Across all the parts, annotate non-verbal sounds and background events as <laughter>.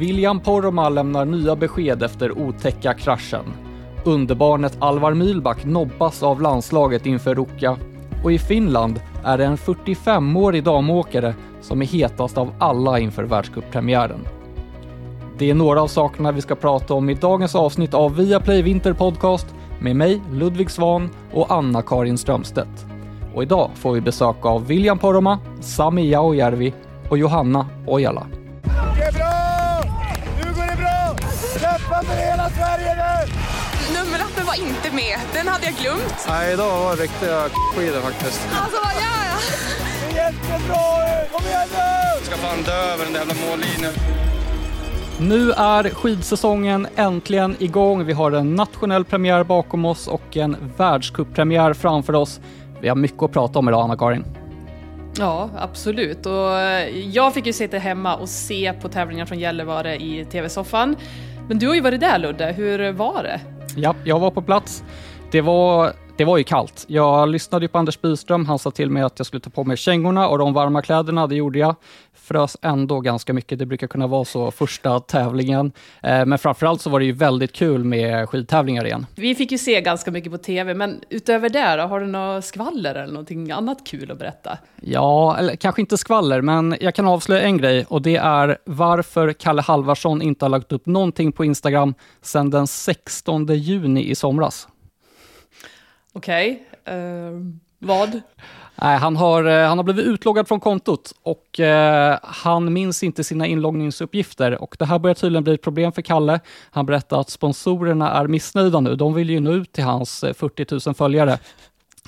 William Poromaa lämnar nya besked efter otäcka kraschen. Underbarnet Alvar Mylback nobbas av landslaget inför Ruka och i Finland är det en 45-årig damåkare som är hetast av alla inför världscuppremiären. Det är några av sakerna vi ska prata om i dagens avsnitt av Viaplay Vinter Podcast med mig, Ludvig Svan och Anna-Karin Strömstedt. Och idag får vi besök av William Poromaa, Sami Jaojärvi och Johanna Ojala. Var inte med. Den hade jag glömt. Nej, idag var det riktiga skidor faktiskt. Alltså, vad gör jag? Det är jättebra! Kom igen nu! Ska fan dö över den där jävla mållinjen. Nu är skidsäsongen äntligen igång. Vi har en nationell premiär bakom oss och en världscuppremiär framför oss. Vi har mycket att prata om idag, Anna-Karin. Ja, absolut. Och eh, jag fick ju sitta hemma och se på tävlingar från Gällivare i TV-soffan. Men du har ju varit där Ludde, hur var det? Ja, jag var på plats. Det var, det var ju kallt. Jag lyssnade ju på Anders Byström. Han sa till mig att jag skulle ta på mig kängorna och de varma kläderna. Det gjorde jag. Frös ändå ganska mycket. Det brukar kunna vara så första tävlingen. Eh, Men framförallt så var det ju väldigt kul med skidtävlingar igen. Vi fick ju se ganska mycket på TV, men utöver det då, har du något skvaller eller någonting annat kul att berätta? Ja, eller kanske inte skvaller, men jag kan avslöja en grej och det är varför Kalle Halvarsson inte har lagt upp någonting på Instagram sedan den 16 juni i somras. Okej, eh, vad? Nej, han har, eh, han har blivit utloggad från kontot och eh, han minns inte sina inloggningsuppgifter och det här börjar tydligen bli ett problem för Kalle. Han berättar att sponsorerna är missnöjda nu. De vill ju nå ut till hans eh, 40 000 följare.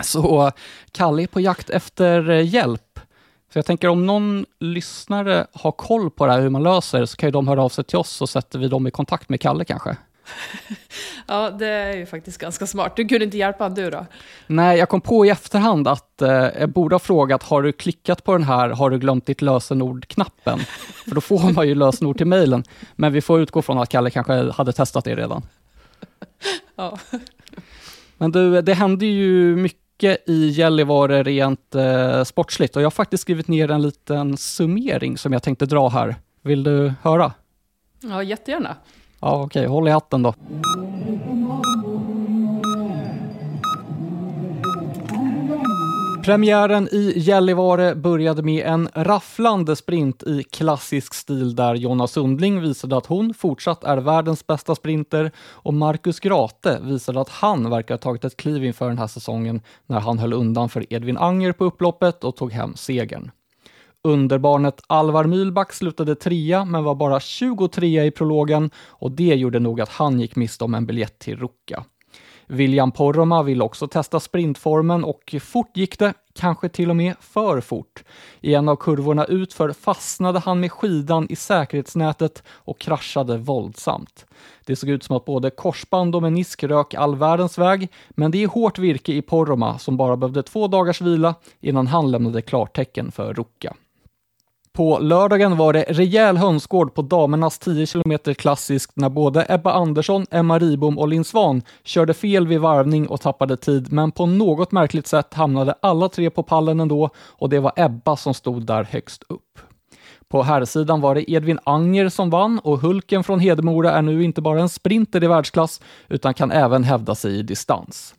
Så Kalle är på jakt efter eh, hjälp. Så jag tänker om någon lyssnare har koll på det här, hur man löser så kan ju de höra av sig till oss så sätter vi dem i kontakt med Kalle kanske. <laughs> Ja, det är ju faktiskt ganska smart. Du kunde inte hjälpa han du då? Nej, jag kom på i efterhand att eh, jag borde ha frågat, har du klickat på den här, har du glömt ditt lösenord-knappen? <laughs> För då får man ju lösenord till mejlen. Men vi får utgå från att Kalle kanske hade testat det redan. <laughs> Ja. Men du, det hände ju mycket i Gällivare rent eh, sportsligt och jag har faktiskt skrivit ner en liten summering som jag tänkte dra här. Vill du höra? ja, jättegärna. Ja, okej, håll i hatten då. Premiären i Gällivare började med en rafflande sprint i klassisk stil där Jonna Sundling visade att hon fortsatt är världens bästa sprinter och Marcus Grate visade att han verkar ha tagit ett kliv inför den här säsongen när han höll undan för Edvin Anger på upploppet och tog hem segern. Underbarnet Alvar Mylback slutade trea men var bara 23 i prologen och det gjorde nog att han gick miste om en biljett till Ruka. William Poromaa ville också testa sprintformen och fort gick det, kanske till och med för fort. I en av kurvorna utför fastnade han med skidan i säkerhetsnätet och kraschade våldsamt. Det såg ut som att både korsband och menisk rök all världens väg, men det är hårt virke i Poromaa som bara behövde två dagars vila innan han lämnade klartecken för Ruka. På lördagen var det rejäl hönsgård på damernas 10 km klassiskt när både Ebba Andersson, Emma Ribom och Linn Svan körde fel vid varvning och tappade tid, men på något märkligt sätt hamnade alla tre på pallen ändå och det var Ebba som stod där högst upp. På herrsidan var det Edvin Anger som vann och Hulken från Hedemora är nu inte bara en sprinter i världsklass utan kan även hävda sig i distans.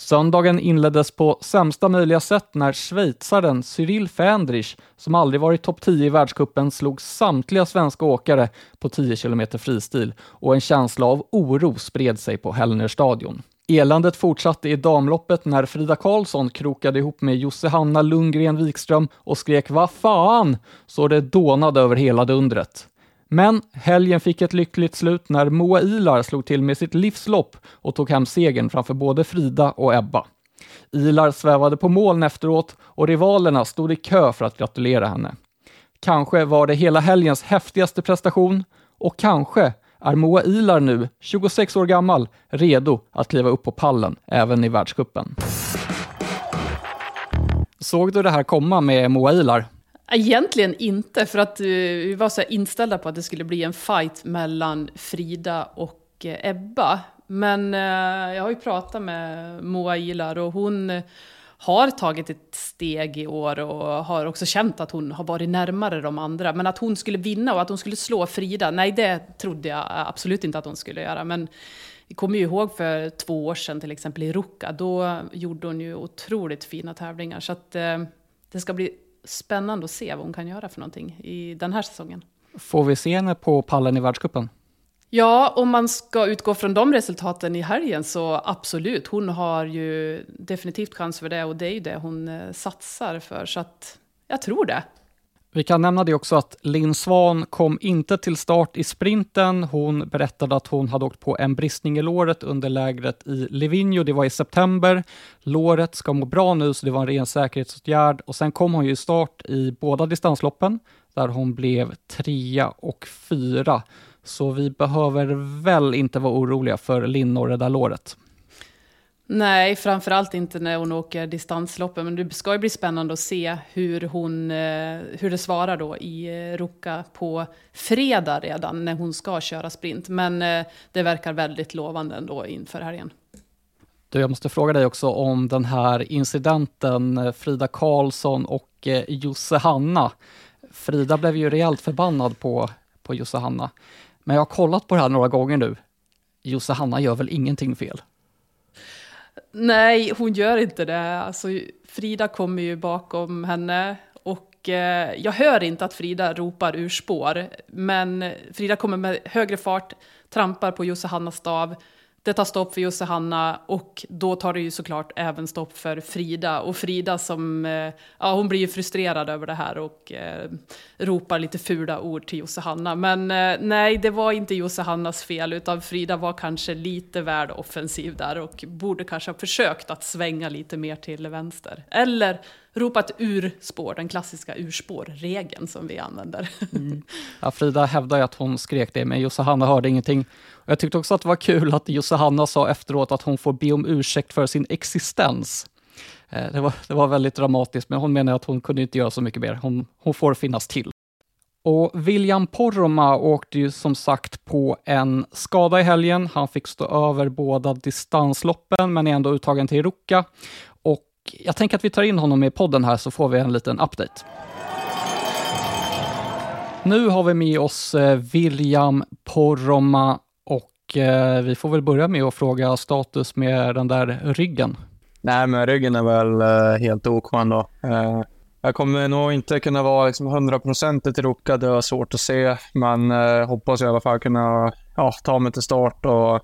Söndagen inleddes på sämsta möjliga sätt när schweizaren Cyril Fendrich, som aldrig varit topp 10 i världscupen, slog samtliga svenska åkare på 10 km fristil och en känsla av oro spred sig på Hellnerstadion. Eländet fortsatte i damloppet när Frida Karlsson krokade ihop med Jossehanna Lundgren Wikström och skrek ”Vad fan!” så det dånade över hela dundret. Men helgen fick ett lyckligt slut när Moa Ilar slog till med sitt livslopp och tog hem segern framför både Frida och Ebba. Ilar svävade på moln efteråt och rivalerna stod i kö för att gratulera henne. Kanske var det hela helgens häftigaste prestation och kanske är Moa Ilar nu, 26 år gammal, redo att kliva upp på pallen även i världscupen. Såg du det här komma med Moa Ilar? Egentligen inte, för att eh, vi var så inställda på att det skulle bli en fight mellan Frida och eh, Ebba. Men eh, jag har ju pratat med Moa Ilar och hon har tagit ett steg i år och har också känt att hon har varit närmare de andra. Men att hon skulle vinna och att hon skulle slå Frida, nej det trodde jag absolut inte att hon skulle göra. Men vi kommer ju ihåg för två år sedan till exempel i Ruka, då gjorde hon ju otroligt fina tävlingar. Så att det ska bli spännande att se vad hon kan göra för någonting i den här säsongen. Får vi se henne på pallen i världscupen? Ja, om man ska utgå från de resultaten i helgen så absolut. Hon har ju definitivt chans för det och det är ju det hon eh, satsar för. Så att jag tror det. Vi kan nämna det också att Linn Svan kom inte till start i sprinten. Hon berättade att hon hade åkt på en bristning i låret under lägret i Livigno. Det var i september. Låret ska må bra nu, så det var en ren säkerhetsåtgärd. Och sen kom hon ju i start i båda distansloppen, där hon blev trea och fyra. Så vi behöver väl inte vara oroliga för Linn och det där låret. Nej, framförallt inte när hon åker distansloppen. Men det ska ju bli spännande att se hur, hon, eh, hur det svarar då i eh, Ruka på fredag redan när hon ska köra sprint. Men eh, det verkar väldigt lovande ändå inför helgen. Du, jag måste fråga dig också om den här incidenten, Frida Karlsson och Josse Hanna. Frida blev ju rejält förbannad på, på Josse Hanna. Men jag har kollat på det här några gånger nu. Josse Hanna gör väl ingenting fel? Nej, hon gör inte det. Alltså, Frida kommer ju bakom henne och eh, jag hör inte att Frida ropar ur spår. Men Frida kommer med högre fart, trampar på Josse Hannas stav det tar stopp för Josse Hanna och då tar det ju såklart även stopp för Frida. Och Frida som, eh, ja hon blir ju frustrerad över det här och eh, ropar lite fula ord till Josse Hanna. Men eh, nej, det var inte Josse Hannas fel utan Frida var kanske lite väl offensiv där och borde kanske ha försökt att svänga lite mer till vänster. Eller ropat urspår, den klassiska urspårregeln som vi använder. Mm. Ja, Frida hävdar ju att hon skrek det, men Johanna hörde ingenting. Jag tyckte också att det var kul att Johanna sa efteråt att hon får be om ursäkt för sin existens. Eh, det var, det var väldigt dramatiskt, men hon menar att hon kunde inte göra så mycket mer. Hon, hon får finnas till. Och William Poromaa åkte ju som sagt på en skada i helgen. Han fick stå över båda distansloppen, men är ändå uttagen till Ruka jag tänker att vi tar in honom i podden här så får vi en liten update. Nu har vi med oss eh, William Porroma och eh, vi får väl börja med att fråga status med den där ryggen. Nej, men ryggen är väl eh, helt OK ändå. Eh, jag kommer nog inte kunna vara liksom 100% rokad, det är svårt att se, men eh, hoppas i alla fall kunna ja, ta mig till start och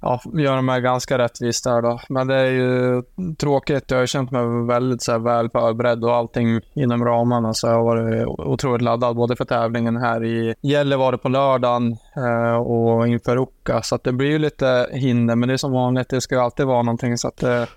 ja, gör här ganska rättvist där då. Men det är ju tråkigt. Jag har känt mig väldigt så här, väl förberedd och allting inom ramarna. Så jag har varit otroligt laddad både för tävlingen här i Gällivare på lördagen eh, och inför Ruka. Så det blir ju lite hinder, men det är som vanligt. Det ska alltid vara någonting. Så att det, eh,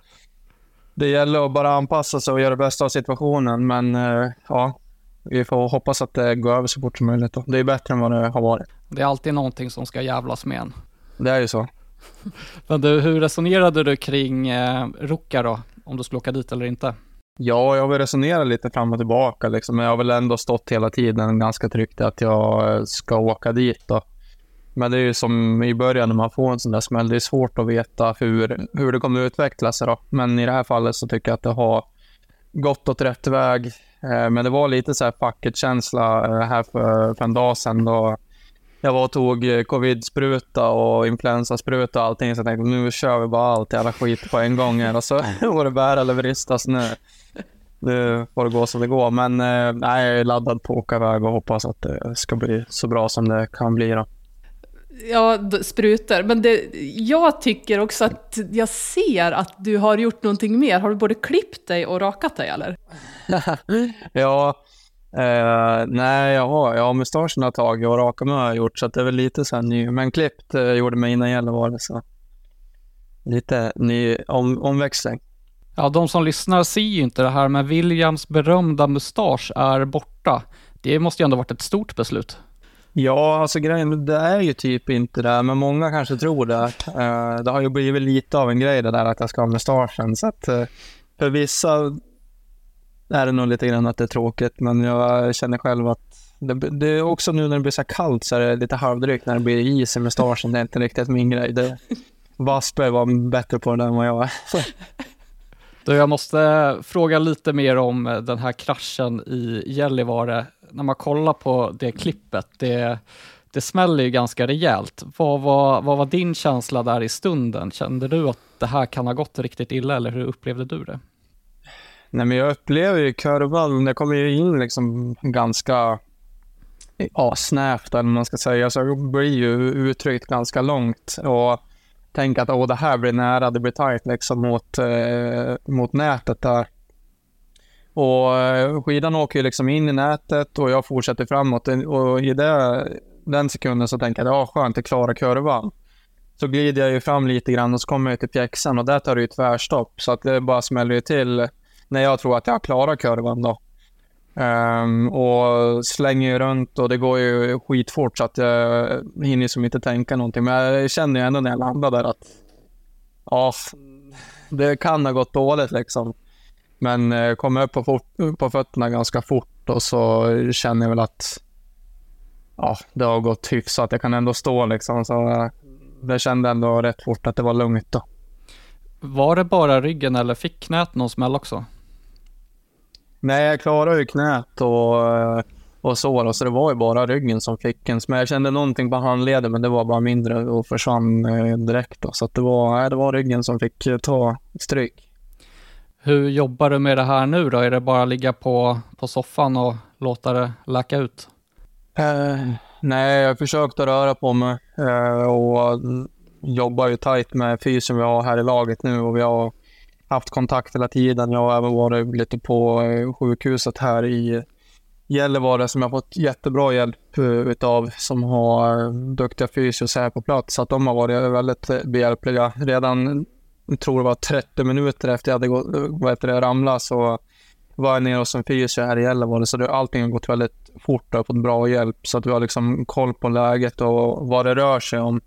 det gäller att bara anpassa sig och göra det bästa av situationen. Men eh, ja, vi får hoppas att det går över så fort som möjligt. Då. Det är bättre än vad det har varit. Det är alltid någonting som ska jävlas med en. Det är ju så. <laughs> Men du, hur resonerade du kring eh, Ruka då? Om du skulle åka dit eller inte? Ja, jag har väl resonerat lite fram och tillbaka liksom. Men jag har väl ändå stått hela tiden ganska tryggt att jag ska åka dit då. Men det är ju som i början när man får en sån där smäll. Det är svårt att veta hur, hur det kommer att utveckla sig då. Men i det här fallet så tycker jag att det har gått åt rätt väg. Eh, men det var lite så här packetkänsla eh, här för, för en dag sedan då jag var och tog eh, covid-spruta och influensaspruta och allting, så jag tänkte nu kör vi bara allt jävla skit på en gång och så var <laughs> det bära eller bristas nu. Nu får det gå som det går, men eh, nej, jag är laddad på att åka iväg och hoppas att det ska bli så bra som det kan bli då. Ja, sprutor. Men det, jag tycker också att jag ser att du har gjort någonting mer. Har du både klippt dig och rakat dig eller? <laughs> ja, Uh, nej, jag har, jag har mustaschen har tagit och raka mig har jag gjort, så det är väl lite så här ny. Men klippt uh, gjorde mig innan Gällivare, så lite ny om, omväxling. Ja, de som lyssnar ser ju inte det här, men Williams berömda mustasch är borta. Det måste ju ändå varit ett stort beslut. Ja, alltså grejen, det är ju typ inte det, men många kanske tror det. Uh, det har ju blivit lite av en grej det där att jag ska ha mustaschen, så att för vissa är det nog lite grann att det är tråkigt, men jag känner själv att det, det är också nu när det blir så kallt så är det lite halvdrygt när det blir is i mustaschen. Det är inte riktigt min grej. Det, <laughs> Wassberg var bättre på det än vad jag är. Du, jag måste fråga lite mer om den här kraschen i Gällivare. När man kollar på det klippet, det, det smäller ju ganska rejält. Vad var, vad var din känsla där i stunden? Kände du att det här kan ha gått riktigt illa eller hur upplevde du det? Nej, men jag upplever ju kurvan, det kommer ju in liksom ganska ja, snävt eller man ska säga, så det blir ju uttryckt ganska långt. Och tänker att åh, det här blir nära, det blir tajt liksom mot, eh, mot nätet där. Och eh, skidan åker ju liksom in i nätet och jag fortsätter framåt och i det, den sekunden så tänker jag, ja skönt, jag klarar kurvan. Så glider jag ju fram lite grann och så kommer jag till pjäxan och där tar det ju tvärstopp så att det bara smäller ju till när jag tror att jag klarar kurvan då. Um, och slänger runt och det går ju skitfort så att jag hinner som inte tänka någonting. Men jag känner ju ändå när jag landar där att ja, det kan ha gått dåligt liksom. Men jag kommer upp på, fort, på fötterna ganska fort och så känner jag väl att ja, det har gått hyfsat. Jag kan ändå stå liksom. Så det kände ändå rätt fort att det var lugnt då. Var det bara ryggen eller fick knät någon smäll också? Nej, jag klarade ju knät och, och så. Så det var ju bara ryggen som fick en smäll. Jag kände någonting på handleden, men det var bara mindre och försvann eh, direkt. Då. Så det, var, det var ryggen som fick eh, ta stryk. Hur jobbar du med det här nu då? Är det bara att ligga på, på soffan och låta det läka ut? Eh, nej, jag försökte röra på mig eh, och jobbar ju tajt med fysen vi har här i laget nu och vi har haft kontakt hela tiden. Jag har även varit lite på eh, sjukhuset här i Gällivare som jag fått jättebra hjälp eh, utav som har eh, duktiga fysios här på plats. Så att de har varit väldigt behjälpliga. Redan, jag tror det var 30 minuter efter jag hade gått, vad heter det, ramlat så var jag nere hos en fysio här i Gällivare. Så det, allting har gått väldigt fort och fått bra hjälp. Så att vi har liksom koll på läget och vad det rör sig om.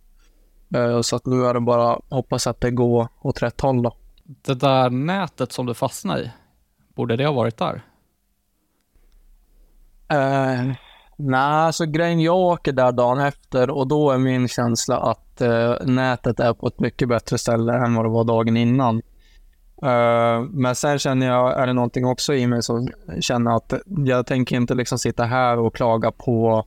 Så att nu är det bara hoppas att det går åt rätt håll då det där nätet som du fastnade i, borde det ha varit där? Uh, Nej, så grejen, jag åker där dagen efter och då är min känsla att uh, nätet är på ett mycket bättre ställe än vad det var dagen innan. Uh, men sen känner jag, är det någonting också i mig som känner att jag tänker inte liksom sitta här och klaga på,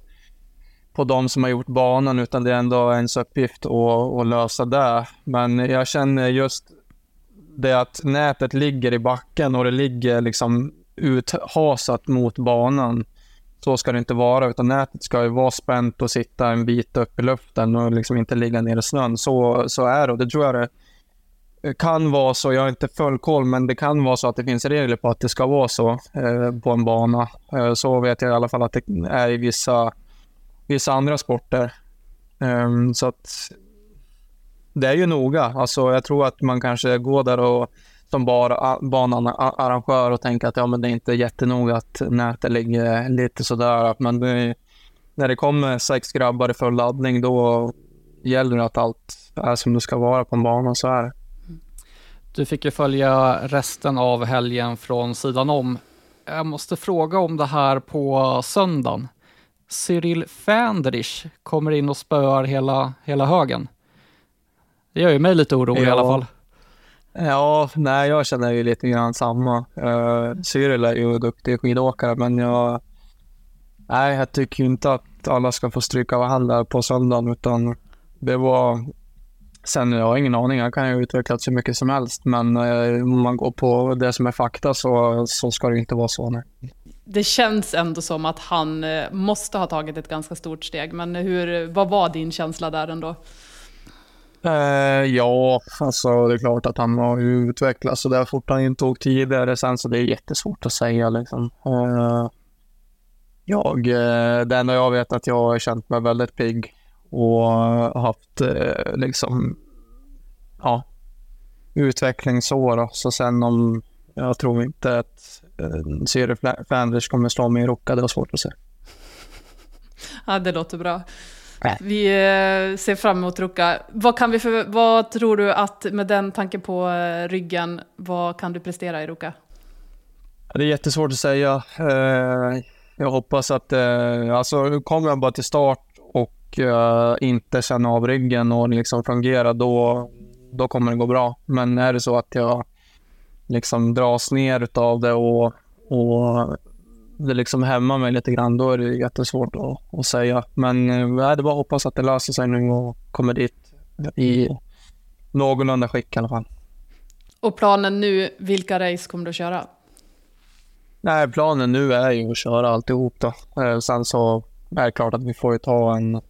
på de som har gjort banan, utan det är ändå ens uppgift att, att lösa det. Men jag känner just det är att nätet ligger i backen och det ligger liksom uthasat mot banan. Så ska det inte vara, utan nätet ska ju vara spänt och sitta en bit upp i luften och liksom inte ligga ner i snön. Så, så är det och det tror jag det kan vara så. Jag har inte full koll, men det kan vara så att det finns regler på att det ska vara så eh, på en bana. Eh, så vet jag i alla fall att det är i vissa, vissa andra sporter. Eh, så att det är ju noga. Alltså, jag tror att man kanske går där och som bara banarrangör och tänker att ja, men det är inte jättenoga att nätet ligger lite sådär. Men det, eh, när det kommer sex grabbar i full laddning då gäller det att allt är som det ska vara på en bana. Så är det. Du fick ju följa resten av helgen från sidan om. Jag måste fråga om det här på söndagen. Cyril Fändrich kommer in och spöar hela, hela högen. Det gör ju mig lite orolig ja. i alla fall. Ja, nej, jag känner ju lite grann samma. Uh, Cyril är ju duktig skidåkare, men jag... Nej, jag tycker inte att alla ska få stryka varandra på söndagen, utan det var... Sen jag har ingen aning, han kan ju utvecklas hur mycket som helst, men uh, om man går på det som är fakta så, så ska det inte vara så. Nej. Det känns ändå som att han eh, måste ha tagit ett ganska stort steg, men hur, vad var din känsla där ändå? Eh, ja, alltså det är klart att han har ju utvecklats så där fort han inte tog tidigare. Sen så det är jättesvårt att säga liksom. Eh, jag, eh, det enda jag vet är att jag har känt mig väldigt pigg och haft eh, liksom, ja, utveckling så då. Så sen om, jag tror inte att eh, Siri Flanders kommer slå mig i rocka, det var svårt att se. Ja, det låter bra. Vi eh, ser fram emot Ruka. Vad, kan vi för, vad tror du att med den tanken på eh, ryggen, vad kan du prestera i Ruka? Det är jättesvårt att säga. Eh, jag hoppas att, alltså kommer jag bara till start och inte känna av ryggen och liksom fungera, då, då kommer det gå bra. Men är det så att jag liksom dras ner utav det och, och det liksom hämmar mig lite grann, då är det jättesvårt att, att säga. Men eh, det bara hoppas att det löser sig nu och kommer dit i någorlunda skick i alla fall. Och planen nu, vilka race kommer du att köra? Nej, planen nu är ju att köra alltihop då. Eh, sen så är det klart att vi får ju ta en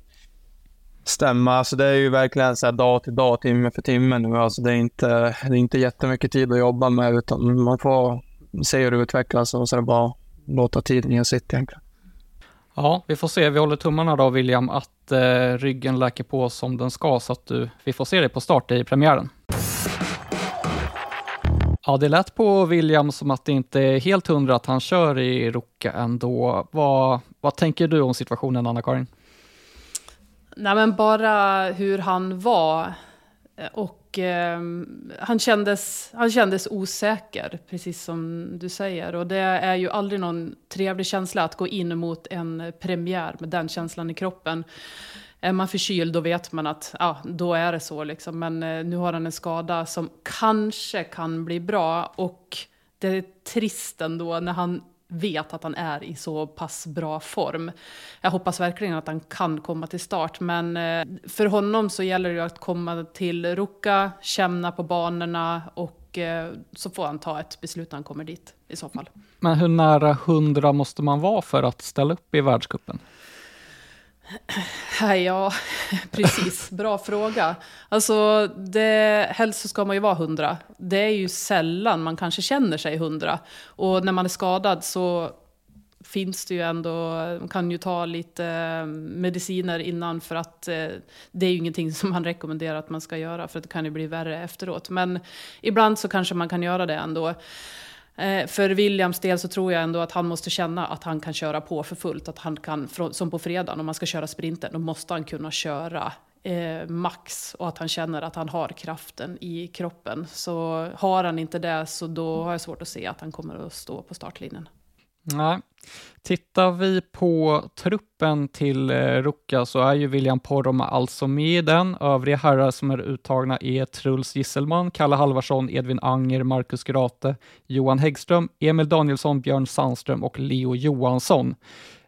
stämma. Alltså det är ju verkligen så här dag till dag, timme för timme nu. Alltså det är inte, det är inte jättemycket tid att jobba med utan man får se hur det utvecklas och så är det bara låta tiden ge sitt egentligen. Ja, vi får se. Vi håller tummarna då William att eh, ryggen läker på som den ska så att du, vi får se dig på start i premiären. Ja, det lät på William som att det inte är helt hundra att han kör i Ruka ändå. Vad, vad tänker du om situationen, Anna-Karin? Nej, men bara hur han var och eh, han, kändes, han kändes osäker, precis som du säger. Och det är ju aldrig någon trevlig känsla att gå in mot en premiär med den känslan i kroppen. Är man förkyld då vet man att ja, då är det så. Liksom. Men eh, nu har han en skada som kanske kan bli bra. Och det är trist ändå när han vet att han är i så pass bra form. Jag hoppas verkligen att han kan komma till start, men eh, för honom så gäller det att komma till Ruka, känna på banorna och eh, så får han ta ett beslut när han kommer dit i så fall. Men hur nära hundra måste man vara för att ställa upp i världskuppen? Ja, <laughs> precis. Bra fråga. Alltså, det, helst så ska man ju vara hundra. Det är ju sällan man kanske känner sig hundra. Och när man är skadad så finns det ju ändå, man kan ju ta lite eh, mediciner innan för att eh, det är ju ingenting <laughs> som man rekommenderar att man ska göra för det kan ju bli värre efteråt. Men ibland så kanske man kan göra det ändå. Eh, för Williams del så tror jag ändå att han måste känna att han kan köra på för fullt. Att han kan, som på fredagen, om man ska köra sprinten, då måste han kunna köra eh, max och att han känner att han har kraften i kroppen. Så har han inte det så då har jag svårt att se att han kommer att stå på startlinjen. Nej. Tittar vi på truppen till eh, Ruka så är ju William Poromaa alltså med i den. Övriga herrar som är uttagna är Truls Gisselman, Kalle Halvarsson, Edvin Anger, Marcus Grate, Johan Häggström, Emil Danielsson, Björn Sandström och Leo Johansson.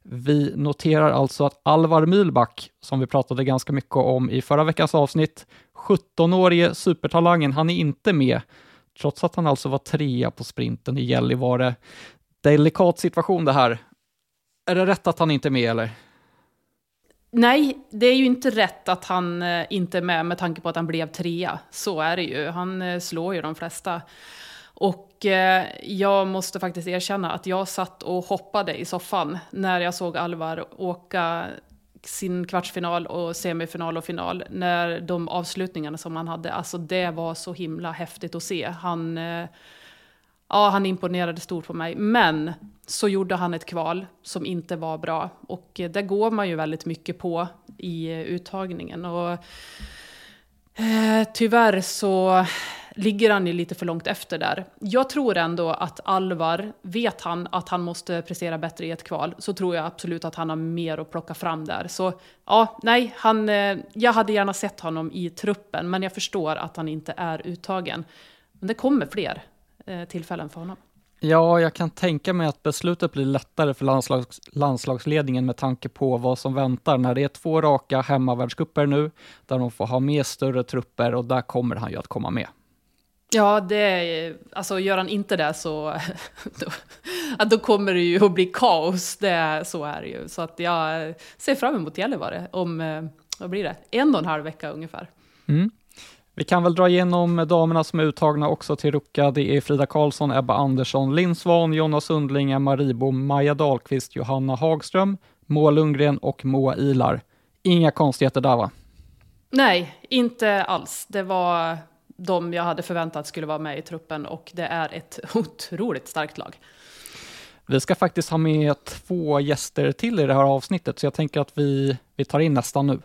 Vi noterar alltså att Alvar Mylback, som vi pratade ganska mycket om i förra veckans avsnitt, 17-årige supertalangen, han är inte med, trots att han alltså var trea på sprinten i Gällivare delikat situation det här. Är det rätt att han inte är med eller? Nej, det är ju inte rätt att han eh, inte är med med tanke på att han blev trea. Så är det ju. Han eh, slår ju de flesta. Och eh, jag måste faktiskt erkänna att jag satt och hoppade i soffan när jag såg Alvar åka sin kvartsfinal och semifinal och final. När de avslutningarna som han hade, alltså det var så himla häftigt att se. Han eh, ja, han imponerade stort på mig. Men så gjorde han ett kval som inte var bra. Och det går man ju väldigt mycket på i eh, uttagningen. Och, eh, tyvärr så ligger han ju lite för långt efter där. Jag tror ändå att Alvar, vet han att han måste prestera bättre i ett kval, så tror jag absolut att han har mer att plocka fram där. Så ja, nej, han, eh, jag hade gärna sett honom i truppen, men jag förstår att han inte är uttagen. Men det kommer fler. Eh, tillfällen för honom. Ja, jag kan tänka mig att beslutet blir lättare för landslags, landslagsledningen med tanke på vad som väntar när det är två raka hemmavärldscuper nu, där de får ha med större trupper och där kommer han ju att komma med. Ja, det är, alltså gör han inte det så <laughs> då, då kommer det ju att bli kaos. Det, så är det ju. Så att jag ser fram emot Gällivare om, eh, vad blir det, en och en halv vecka ungefär. Mm. Vi kan väl dra igenom damerna som är uttagna också till Rucka. Det är Frida Karlsson, Ebba Andersson, Linn Svan, Jonna Sundling, Emma Ribom, Maja Dahlqvist, Johanna Hagström, Moa Lundgren och Moa Ilar. Inga konstigheter där va? Nej, inte alls. Det var de jag hade förväntat skulle vara med i truppen och det är ett <laughs> otroligt starkt lag. Vi ska faktiskt ha med två gäster till i det här avsnittet, så jag tänker att vi, vi tar in nästan nu.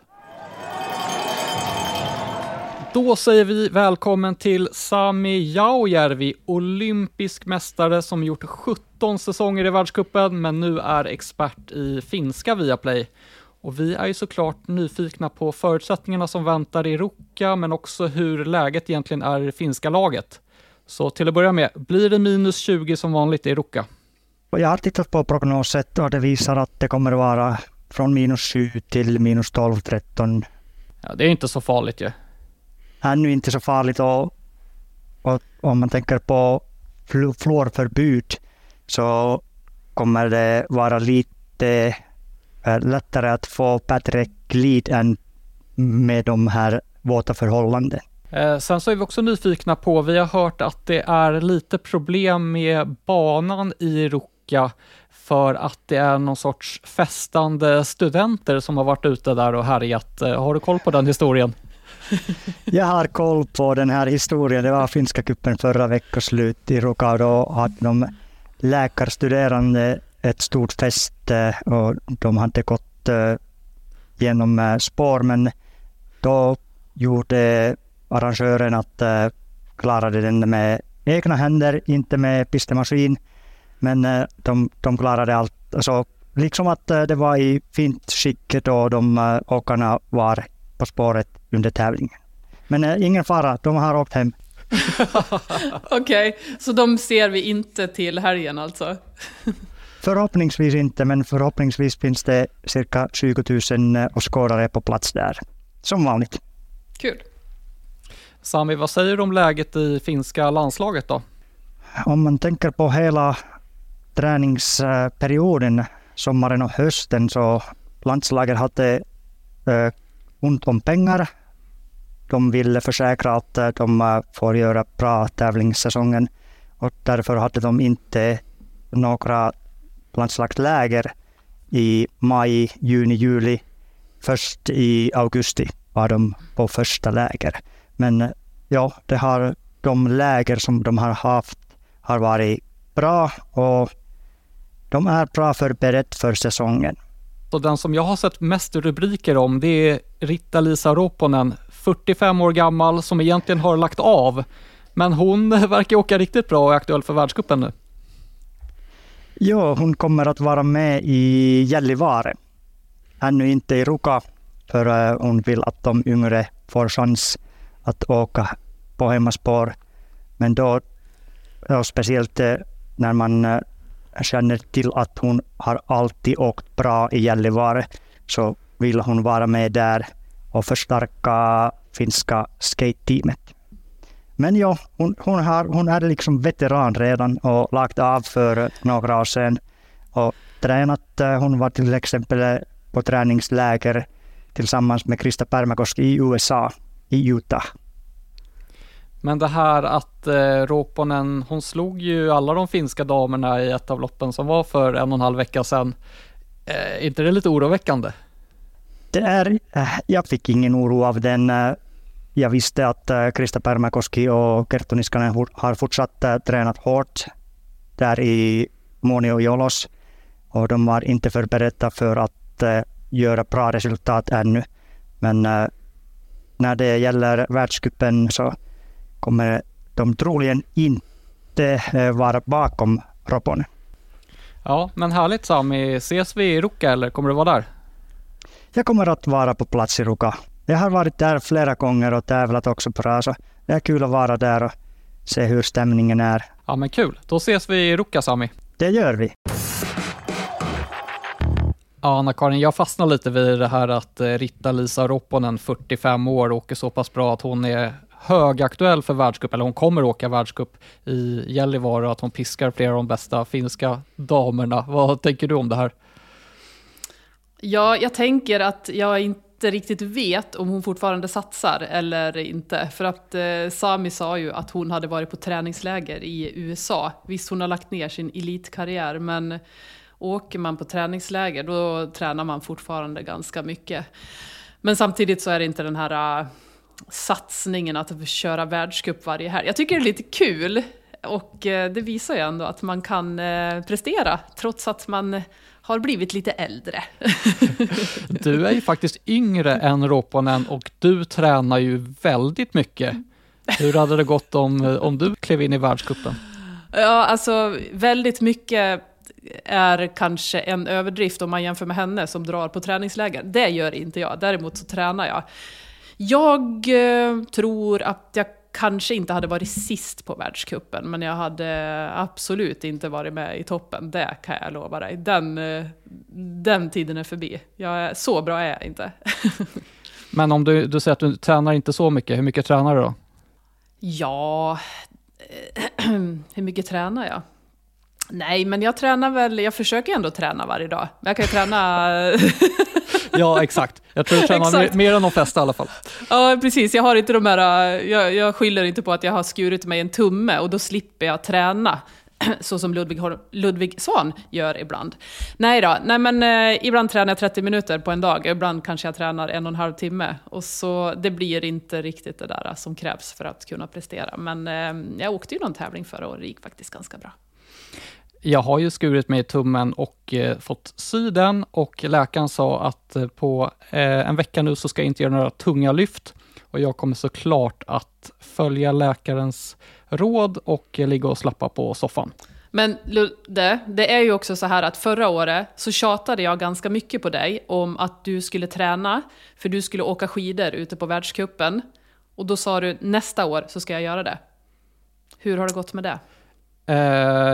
Då säger vi välkommen till Sami Jaujärvi, olympisk mästare som gjort 17 säsonger i världskuppen men nu är expert i finska Viaplay. Och vi är ju såklart nyfikna på förutsättningarna som väntar i Ruka, men också hur läget egentligen är i det finska laget. Så till att börja med, blir det minus 20 som vanligt i Ruka? Jag har tittat på prognoset och det visar att det kommer att vara från minus 7 till minus 12, 13. Ja, det är inte så farligt ju. Ännu inte så farligt och, och om man tänker på fluorförbud så kommer det vara lite eh, lättare att få bättre glid än med de här våta förhållanden. Eh, sen så är vi också nyfikna på, vi har hört att det är lite problem med banan i Ruka för att det är någon sorts festande studenter som har varit ute där och härjat. Eh, har du koll på den historien? <laughs> Jag har koll på den här historien. Det var finska kuppen förra veckoslut i Ruka och då hade de läkarstuderande ett stort fest och de hade gått eh, genom eh, spår men då gjorde arrangören att eh, klarade den med egna händer, inte med pistemaskin. Men de, de klarade allt. Alltså, liksom att det var i fint skick då de åkarna var på spåret under tävlingen. Men eh, ingen fara, de har åkt hem. <laughs> Okej, så de ser vi inte till helgen alltså? <laughs> Förhoppningsvis inte, men förhoppningsvis finns det cirka 20 000 åskådare på plats där. Som vanligt. Kul. Sami, vad säger du om läget i finska landslaget då? Om man tänker på hela träningsperioden, sommaren och hösten, så landslaget hade eh, ont om pengar. De ville försäkra att eh, de eh, får göra bra tävlingssäsongen och därför hade de inte några landslagsläger i maj, juni, juli. Först i augusti var de på första läger. Men eh, ja, det har, de läger som de har haft har varit bra och de är bra förberett för säsongen och den som jag har sett mest rubriker om det är Ritta-Lisa Ropponen, 45 år gammal, som egentligen har lagt av. Men hon <laughs> verkar åka riktigt bra och är aktuell för världscupen nu. Ja, hon kommer att vara med i Gällivare. Ännu inte i Ruka, för eh, hon vill att de yngre får chans att åka på hemmaspår. Men då, speciellt eh, när man eh, känner till att hon har alltid åkt bra i Gällivare, så vill hon vara med där och förstärka finska skate-teamet. Men ja, hon, hon, har, hon är liksom veteran redan och lagt av för några år sedan och tränat. Eh, hon var till exempel på träningsläger tillsammans med Krista Pärmäkoski i USA, i Utah. Men det här att eh, Ropponen, hon slog ju alla de finska damerna i ett av loppen som var för en och en halv vecka sedan. Eh, är inte det lite oroväckande? Det är, eh, jag fick ingen oro av den. Eh, jag visste att eh, Krista Pärmäkoski och Kerttu Niskanen har fortsatt eh, tränat hårt där i Moni och Jolos. Och de var inte förberedda för att eh, göra bra resultat ännu. Men eh, när det gäller världscupen så kommer de troligen inte eh, vara bakom Ropponen. Ja, men härligt Sami. Ses vi i Ruka eller kommer du vara där? Jag kommer att vara på plats i Ruka. Jag har varit där flera gånger och tävlat också bra, så det är kul att vara där och se hur stämningen är. Ja, men kul. Då ses vi i Ruka Sami. Det gör vi. Ja, Anna-Karin, jag fastnar lite vid det här att eh, Ritta-Lisa Ropponen, 45 år, åker så pass bra att hon är högaktuell för världscup, eller hon kommer åka världscup i Gällivare och att hon piskar flera av de bästa finska damerna. Vad tänker du om det här? Ja, jag tänker att jag inte riktigt vet om hon fortfarande satsar eller inte. För att eh, Sami sa ju att hon hade varit på träningsläger i USA. Visst, hon har lagt ner sin elitkarriär, men åker man på träningsläger då tränar man fortfarande ganska mycket. Men samtidigt så är det inte den här eh, satsningen att köra världscup varje helg. Jag tycker det är lite kul och eh, det visar ju ändå att man kan eh, prestera trots att man har blivit lite äldre. <laughs> Du är ju faktiskt yngre än Ropponen och du tränar ju väldigt mycket. Hur hade det gått om, om du klev in i världscupen? Ja, alltså väldigt mycket är kanske en överdrift om man jämför med henne som drar på träningsläger. Det gör inte jag, däremot så tränar jag. Jag eh, tror att jag kanske inte hade varit sist på världskuppen, men jag hade absolut inte varit med i toppen. Det kan jag lova dig. Den, eh, den tiden är förbi. Jag är, så bra är jag inte. <laughs> Men om du, du säger att du tränar inte så mycket, hur mycket tränar du då? Ja, <clears throat> hur mycket tränar jag? Nej, men jag tränar väl, jag försöker ändå träna varje dag. Jag kan ju träna... <laughs> ja, exakt. Jag tror du tränar mer, mer, än de flesta i alla fall. Ja, precis. Jag har inte de här, jag, jag skyller inte på att jag har skurit mig en tumme och då slipper jag träna. <clears throat> Så som Ludvig, Ludvig Svan gör ibland. Nej då, nej men eh, ibland tränar jag 30 minuter på en dag, ibland kanske jag tränar en och en halv timme. Och så det blir inte riktigt det där som krävs för att kunna prestera. Men eh, jag åkte ju någon tävling förra året och det gick faktiskt ganska bra. Jag har ju skurit mig i tummen och eh, fått sy den och läkaren sa att eh, på eh, en vecka nu så ska jag inte göra några tunga lyft och jag kommer såklart att följa läkarens råd och eh, ligga och slappa på soffan. Men Ludde, det är ju också så här att förra året så tjatade jag ganska mycket på dig om att du skulle träna, för du skulle åka skidor ute på världskuppen. Och då sa du nästa år så ska jag göra det. Hur har det gått med det? Eh,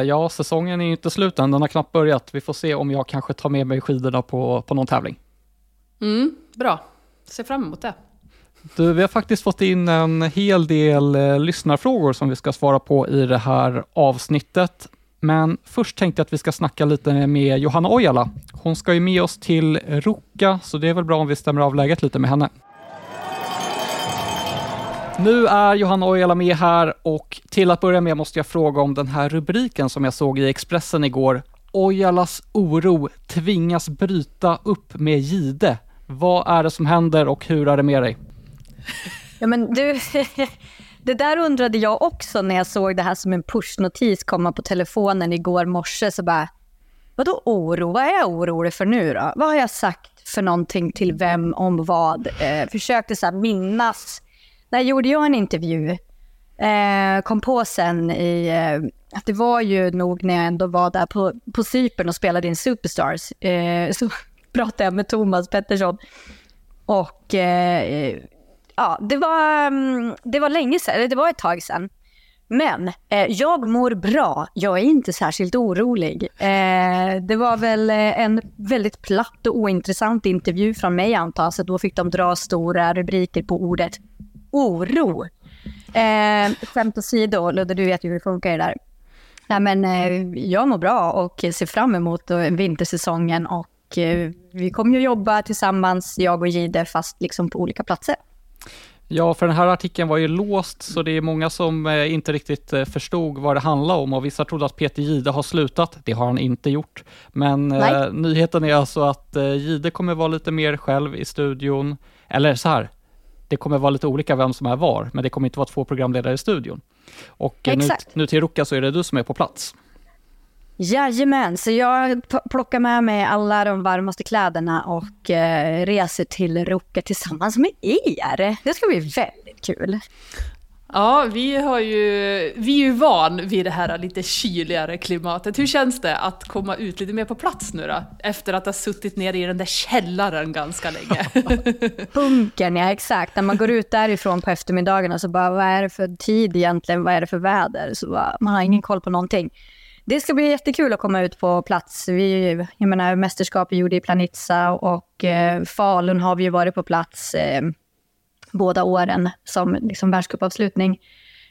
ja, säsongen är inte slut än, den har knappt börjat. Vi får se om jag kanske tar med mig skidorna på, på någon tävling. Mm, bra, ser fram emot det. Du, vi har faktiskt fått in en hel del eh, lyssnarfrågor som vi ska svara på i det här avsnittet. Men först tänkte jag att vi ska snacka lite med Johanna Ojala. Hon ska ju med oss till Ruka, så det är väl bra om vi stämmer av läget lite med henne. Nu är Johanna Ojala med här och till att börja med måste jag fråga om den här rubriken som jag såg i Expressen igår. Ojalas oro tvingas bryta upp med Gide. Vad är det som händer och hur är det med dig? Ja men du, <laughs> det där undrade jag också när jag såg det här som en pushnotis komma på telefonen igår morse. Så bara, vadå oro? Vad är jag orolig för nu då? Vad har jag sagt för någonting till vem om vad? Eh, försökte så minnas där gjorde jag en intervju. Eh, kom på sen i, eh, att det var ju nog när jag ändå var där på, på Cypern och spelade in Superstars. Eh, så <laughs> pratade jag med Thomas Pettersson. Och eh, ja, det var, mm, det var länge sedan, det var ett tag sedan. Men eh, jag mår bra. Jag är inte särskilt orolig. Eh, det var väl eh, en väldigt platt och ointressant intervju från mig antar jag, så då fick de dra stora rubriker på ordet oro. Eh, skämt åsido, Ludde, du vet ju hur det funkar där. Nej, men, eh, jag mår bra och ser fram emot eh, vintersäsongen och eh, vi kommer ju jobba tillsammans, jag och Gide, fast liksom på olika platser. Ja, för den här artikeln var ju låst, så det är många som eh, inte riktigt eh, förstod vad det handlade om och vissa trodde att Peter Gide har slutat. Det har han inte gjort. Men eh, nyheten är alltså att eh, Gide kommer vara lite mer själv i studion. Eller så här, det kommer vara lite olika vem som är var, men det kommer inte vara två programledare i studion. Och eh, nu, nu till Ruka så är det du som är på plats. Jajamän, så jag plockar med mig alla de varmaste kläderna och eh, reser till Ruka tillsammans med er. Det ska bli väldigt kul. Ja, vi, har ju, vi är ju van vid det här lite kyligare klimatet. Hur känns det att komma ut lite mer på plats nu då? Efter att ha suttit nere i den där källaren ganska länge. <laughs> Bunkern, ja exakt. När man går ut därifrån på eftermiddagarna så bara, vad är det för tid egentligen? Vad är det för väder? Så bara, man har ingen koll på någonting. Det ska bli jättekul att komma ut på plats. Vi, jag menar, mästerskap vi gjorde i Planitza och eh, Falun har vi ju varit på plats. Eh, båda åren som liksom världscupavslutning.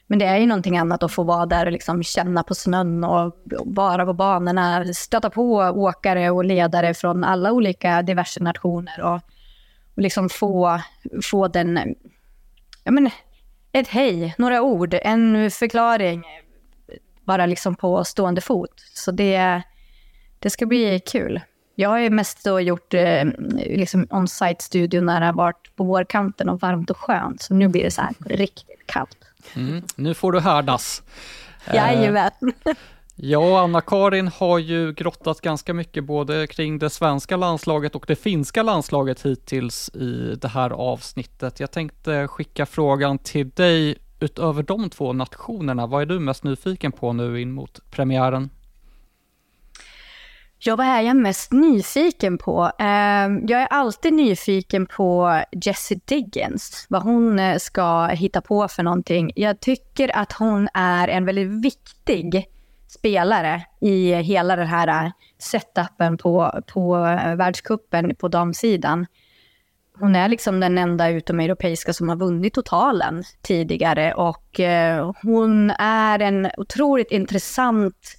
Men det är ju någonting annat att få vara där och liksom känna på snön och vara på banorna, stöta på åkare och ledare från alla olika diverse nationer och, och liksom få, få den, ja men, ett hej, några ord, en förklaring, bara liksom på stående fot. Så det, det ska bli kul. Jag har ju mest då gjort eh, liksom on-site-studio när det har varit på vårkanten och varmt och skönt. Så nu blir det så här riktigt kallt. Mm, nu får du härdas. Jajamän. Eh, jag och Anna-Karin har ju grottat ganska mycket både kring det svenska landslaget och det finska landslaget hittills i det här avsnittet. Jag tänkte skicka frågan till dig utöver de två nationerna. Vad är du mest nyfiken på nu in mot premiären? Ja, vad är jag mest nyfiken på? Eh, jag är alltid nyfiken på Jessie Diggins, vad hon eh, ska hitta på för någonting. Jag tycker att hon är en väldigt viktig spelare i hela den här eh, setupen på, på eh, världskuppen på damsidan. Hon är liksom den enda utomeuropeiska som har vunnit totalen tidigare och hon är en otroligt intressant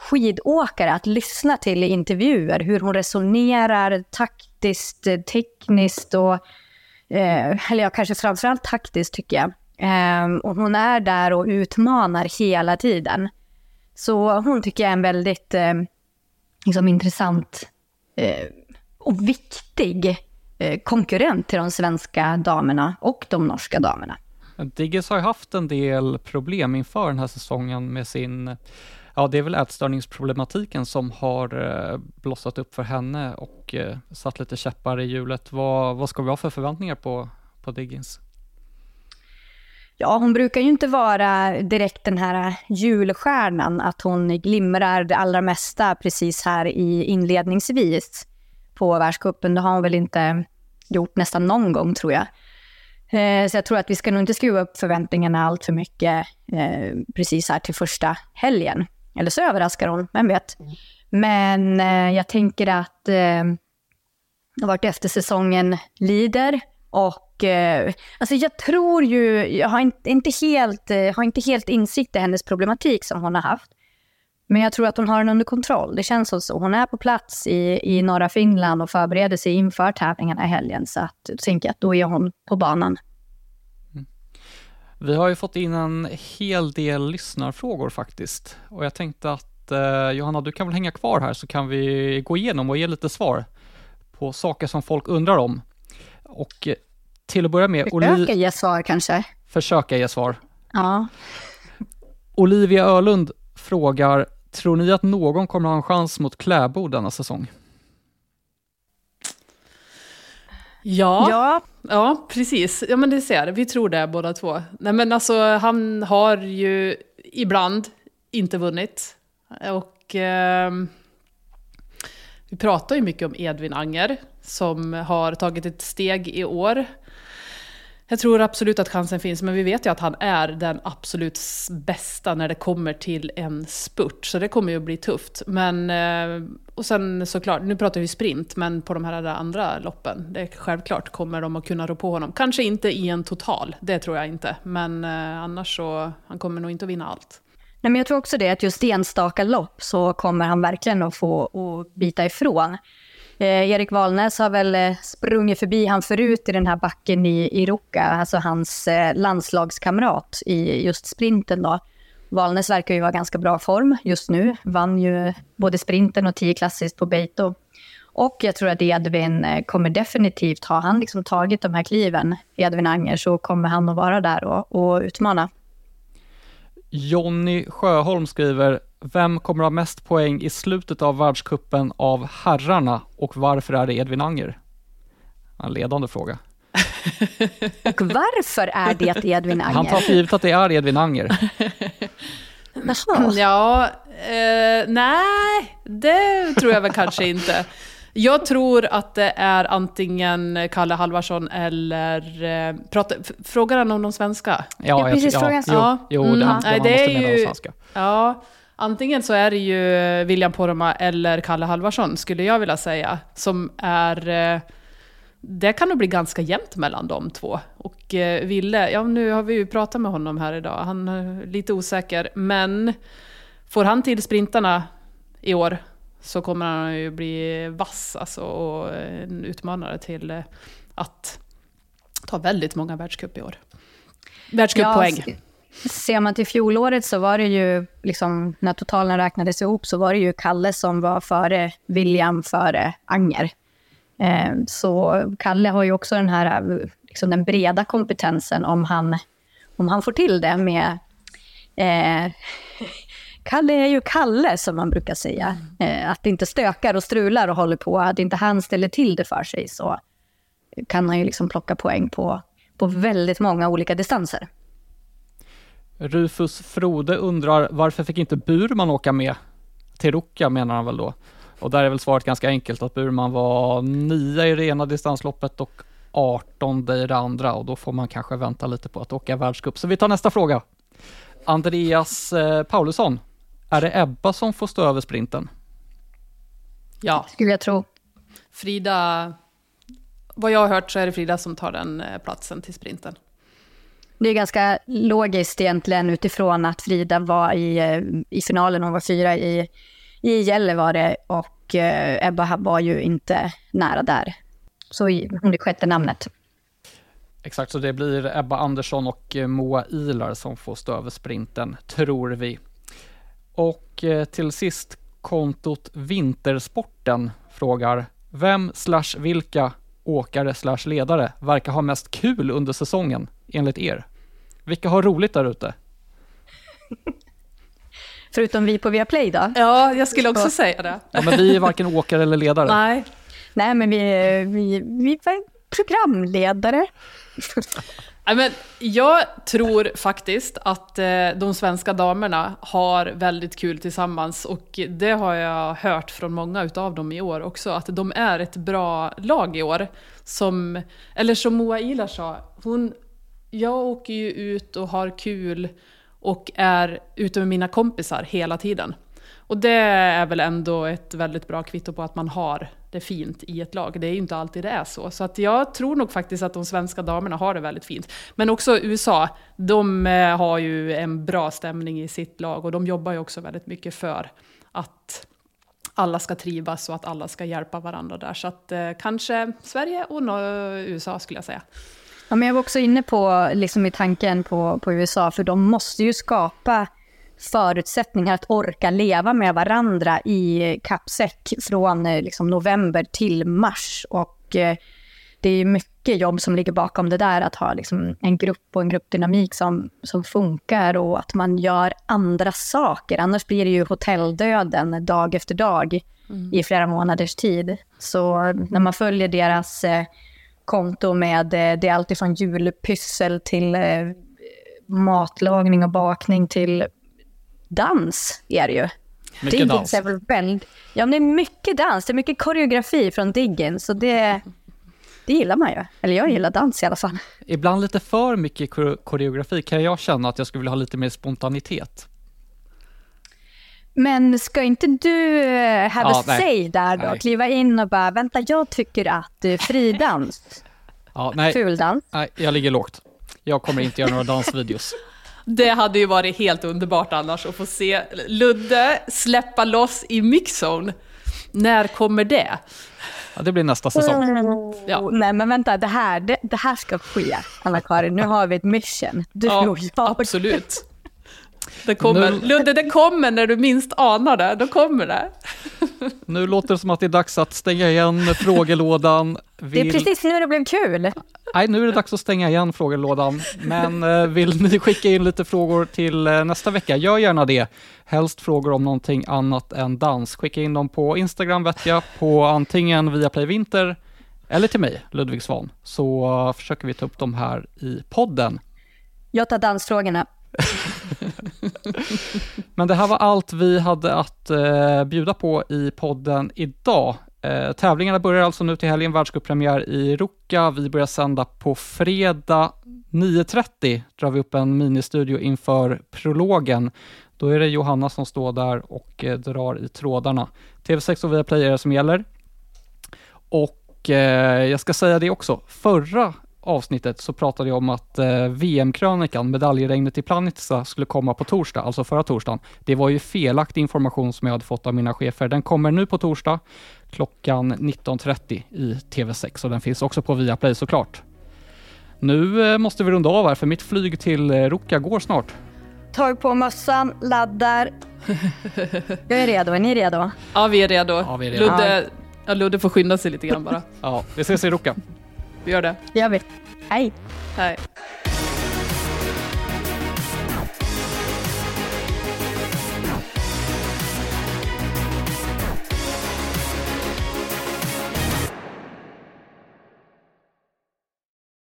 skidåkare att lyssna till i intervjuer. Hur hon resonerar taktiskt, eh, tekniskt och... Eh, eller ja, kanske framförallt taktiskt tycker jag. Eh, och hon är där och utmanar hela tiden. Så hon tycker jag är en väldigt eh, liksom intressant eh, och viktig eh, konkurrent till de svenska damerna och de norska damerna. Digges har ju haft en del problem inför den här säsongen med sin ja, det är väl ätstörningsproblematiken som har eh, blossat upp för henne och eh, satt lite käppar i hjulet. Vad, vad ska vi ha för förväntningar på, på Diggins? Ja, hon brukar ju inte vara direkt den här julstjärnan, att hon glimrar det allra mesta precis här i inledningsvis på världscupen. Det har hon väl inte gjort nästan någon gång tror jag. Eh, så jag tror att vi ska nog inte skruva upp förväntningarna allt för mycket eh, precis här till första helgen. Eller så överraskar hon, vem vet. Men eh, jag tänker att eh, vart efter säsongen lider och eh, alltså jag tror ju, jag har inte, inte, helt, eh, har inte helt insikt i hennes problematik som hon har haft. Men jag tror att hon har den under kontroll. Det känns som så. Hon är på plats i, i norra Finland och förbereder sig inför tävlingarna i helgen. Så att, då tänker jag att då är hon på banan. Vi har ju fått in en hel del lyssnarfrågor faktiskt och jag tänkte att eh, Johanna, du kan väl hänga kvar här så kan vi gå igenom och ge lite svar på saker som folk undrar om. Och eh, till att börja med... Försöka ge svar kanske? Försöka ge svar. Ja. Olivia Ölund frågar, tror ni att någon kommer ha en chans mot Kläbo denna säsong? Ja. ja, ja, precis. Ja, men det ser Vi tror det båda två. Nej, men alltså, han har ju ibland inte vunnit. Och eh, vi pratar ju mycket om Edvin Anger som har tagit ett steg i år. Jag tror absolut att chansen finns, men vi vet ju att han är den absolut bästa när det kommer till en spurt. Så det kommer ju att bli tufft. Men, eh, och sen såklart, nu pratar vi sprint, men på de här andra loppen, det är självklart kommer de att kunna rå på honom. Kanske inte i en total, det tror jag inte. Men eh, annars så, han kommer nog inte att vinna allt. Nej, men jag tror också det, att just enstaka lopp så kommer han verkligen att få att bita ifrån. Eh, Erik Valnäs har väl eh, sprungit förbi han förut i den här backen i, i Ruka, alltså hans eh, landslagskamrat i just sprinten då. Valnäs verkar ju vara ganska bra form just nu, vann ju både sprinten och 10 klassiskt på Beito. Och jag tror att Edvin eh, kommer definitivt, har han liksom tagit de här kliven, Edvin Anger, så kommer han att vara där och, och utmana. Jonny Sjöholm skriver, vem kommer ha mest poäng i slutet av världskuppen av herrarna och varför är det Edvin Anger? En ledande fråga. <laughs> och varför är det Edvin Anger? Han tar för givet att det är Edvin Anger. <laughs> ja, eh, nej, det tror jag väl kanske inte. Jag tror att det är antingen Kalle Halvarsson eller... Eh, prata, frågar han om de svenska? Ja, ja precis. Ja, ja, jo, jo, det, mm. det, det är ju, de svenska. Ja, antingen så är det ju William Poromaa eller Kalle Halvarsson, skulle jag vilja säga, som är... Eh, det kan nog bli ganska jämnt mellan de två. Och eh, Ville, ja nu har vi ju pratat med honom här idag, han är lite osäker, men får han till sprintarna i år så kommer han ju bli vass alltså, och en utmanare till eh, att ta väldigt många världscup i år. Världscuppoäng. Ja, ser man till fjolåret så var det ju, liksom, när totalen räknades ihop, så var det ju Kalle som var före William, före Anger. Eh, så Kalle har ju också den här liksom den breda kompetensen om han, om han får till det med eh, <laughs> Kalle är ju Kalle, som man brukar säga. Eh, att det inte stökar och strular och håller på, att inte han ställer till det för sig, så kan han ju liksom plocka poäng på, på väldigt många olika distanser. Rufus Frode undrar varför fick inte Burman åka med? Till Ruka menar han väl då. Och där är väl svaret ganska enkelt att Burman var nia i det ena distansloppet och 18 i det andra och då får man kanske vänta lite på att åka världscup. Så vi tar nästa fråga. Andreas eh, Paulusson, är det Ebba som får stå över sprinten? Ja, Skulle jag tro. Frida... Vad jag har hört så är det Frida som tar den eh, platsen till sprinten. Det är ganska logiskt egentligen utifrån att Frida var i, eh, i finalen, hon var fyra i, i Gällivare och eh, Ebba var ju inte nära där. Så hon är sjätte namnet. Exakt, så det blir Ebba Andersson och eh, Moa Ilar som får stå över sprinten, tror vi. Och eh, till sist kontot Vintersporten frågar Vem slash vilka åkare slash ledare verkar ha mest kul under säsongen enligt er? Vilka har roligt där ute? <laughs> Förutom vi på Viaplay då. Ja, jag skulle också säga det. Ja, men vi är varken <laughs> åkare eller ledare. Nej, Nej, men vi, vi, vi var programledare. <laughs> Nej, men jag tror faktiskt att eh, de svenska damerna har väldigt kul tillsammans och det har jag hört från många utav dem i år också, att de är ett bra lag i år. Som, eller som Moa Ilar sa, hon, jag åker ju ut och har kul och är ute med mina kompisar hela tiden. Och det är väl ändå ett väldigt bra kvitto på att man har det fint i ett lag. Det är ju inte alltid det är så. Så att jag tror nog faktiskt att de svenska damerna har det väldigt fint. Men också USA, de eh, har ju en bra stämning i sitt lag och de jobbar ju också väldigt mycket för att alla ska trivas och att alla ska hjälpa varandra där. Så att eh, kanske Sverige och USA skulle jag säga. Ja, men jag var också inne på, liksom i tanken på, på USA, för de måste ju skapa förutsättningar att orka leva med varandra i kappsäck från eh, liksom, november till mars. Och eh, det är mycket jobb som ligger bakom det där, att ha liksom, en grupp och en gruppdynamik som, som funkar och att man gör andra saker. Annars blir det ju hotelldöden dag efter dag i flera månaders tid. Så när man följer deras eh, konto med, eh, det är alltifrån julpyssel till eh, matlagning och bakning till dans är det ju. Mycket Diggins dans. är väl väldigt... Ja, men det är mycket dans. Det är mycket koreografi från Diggins. Så det, det gillar man ju. Eller jag gillar dans i alla fall. Ibland lite för mycket kore- koreografi kan jag känna att jag skulle vilja ha lite mer spontanitet. Men ska inte du eh, have Ja, a nej. say där då? Nej. Kliva in och bara, vänta, jag tycker att fridans, Ja, nej, fuldans, nej, jag ligger lågt. Jag kommer inte göra några dansvideos. Det hade ju varit helt underbart annars att få se Ludde släppa loss i mixzone. När kommer det? Ja, det blir nästa säsong. Ja. Nej men vänta, det här, det, det här ska ske, Anna-Karin. Nu har vi ett mission. Du Ja, och jag. absolut. Det kommer. Nu- Ludde, det kommer när du minst anar det. Då kommer det. <laughs> Nu låter det som att det är dags att stänga igen frågelådan. Det är Vill... precis nu det blev kul. Nej, nu är det dags att stänga igen frågelådan. Men eh, vill ni skicka in lite frågor till eh, nästa vecka, gör gärna det. Helst frågor om någonting annat än dans. Skicka in dem på Instagram vet jag, på antingen via Play Vinter eller till mig, Ludvig Svan. Så försöker vi ta upp dem här i podden. Jag tar dansfrågorna. <laughs> <laughs> Men det här var allt vi hade att eh, bjuda på i podden idag. Eh, tävlingarna börjar alltså nu till helgen, världscuppremiär i Ruka. Vi börjar sända på fredag 9.30, drar vi upp en ministudio inför prologen. Då är det Johanna som står där och eh, drar i trådarna. TV6 och Viaplay är det som gäller. Och eh, jag ska säga det också, förra avsnittet så pratade jag om att eh, VM-krönikan, medaljregnet i Planitza, skulle komma på torsdag, alltså förra torsdagen. Det var ju felaktig information som jag hade fått av mina chefer. Den kommer nu på torsdag klockan 19.30 i TV6 och den finns också på Viaplay såklart. Nu eh, måste vi runda av här för mitt flyg till eh, Ruka går snart. Tag på mössan, laddar. Jag är redo. Är ni redo? Ja, vi är redo. Ja, vi är redo. Ludde, ja, Ludde får skynda sig lite grann bara. Ja, vi ses i Ruka. Vi gör det. Det gör vi. Hej. Hej.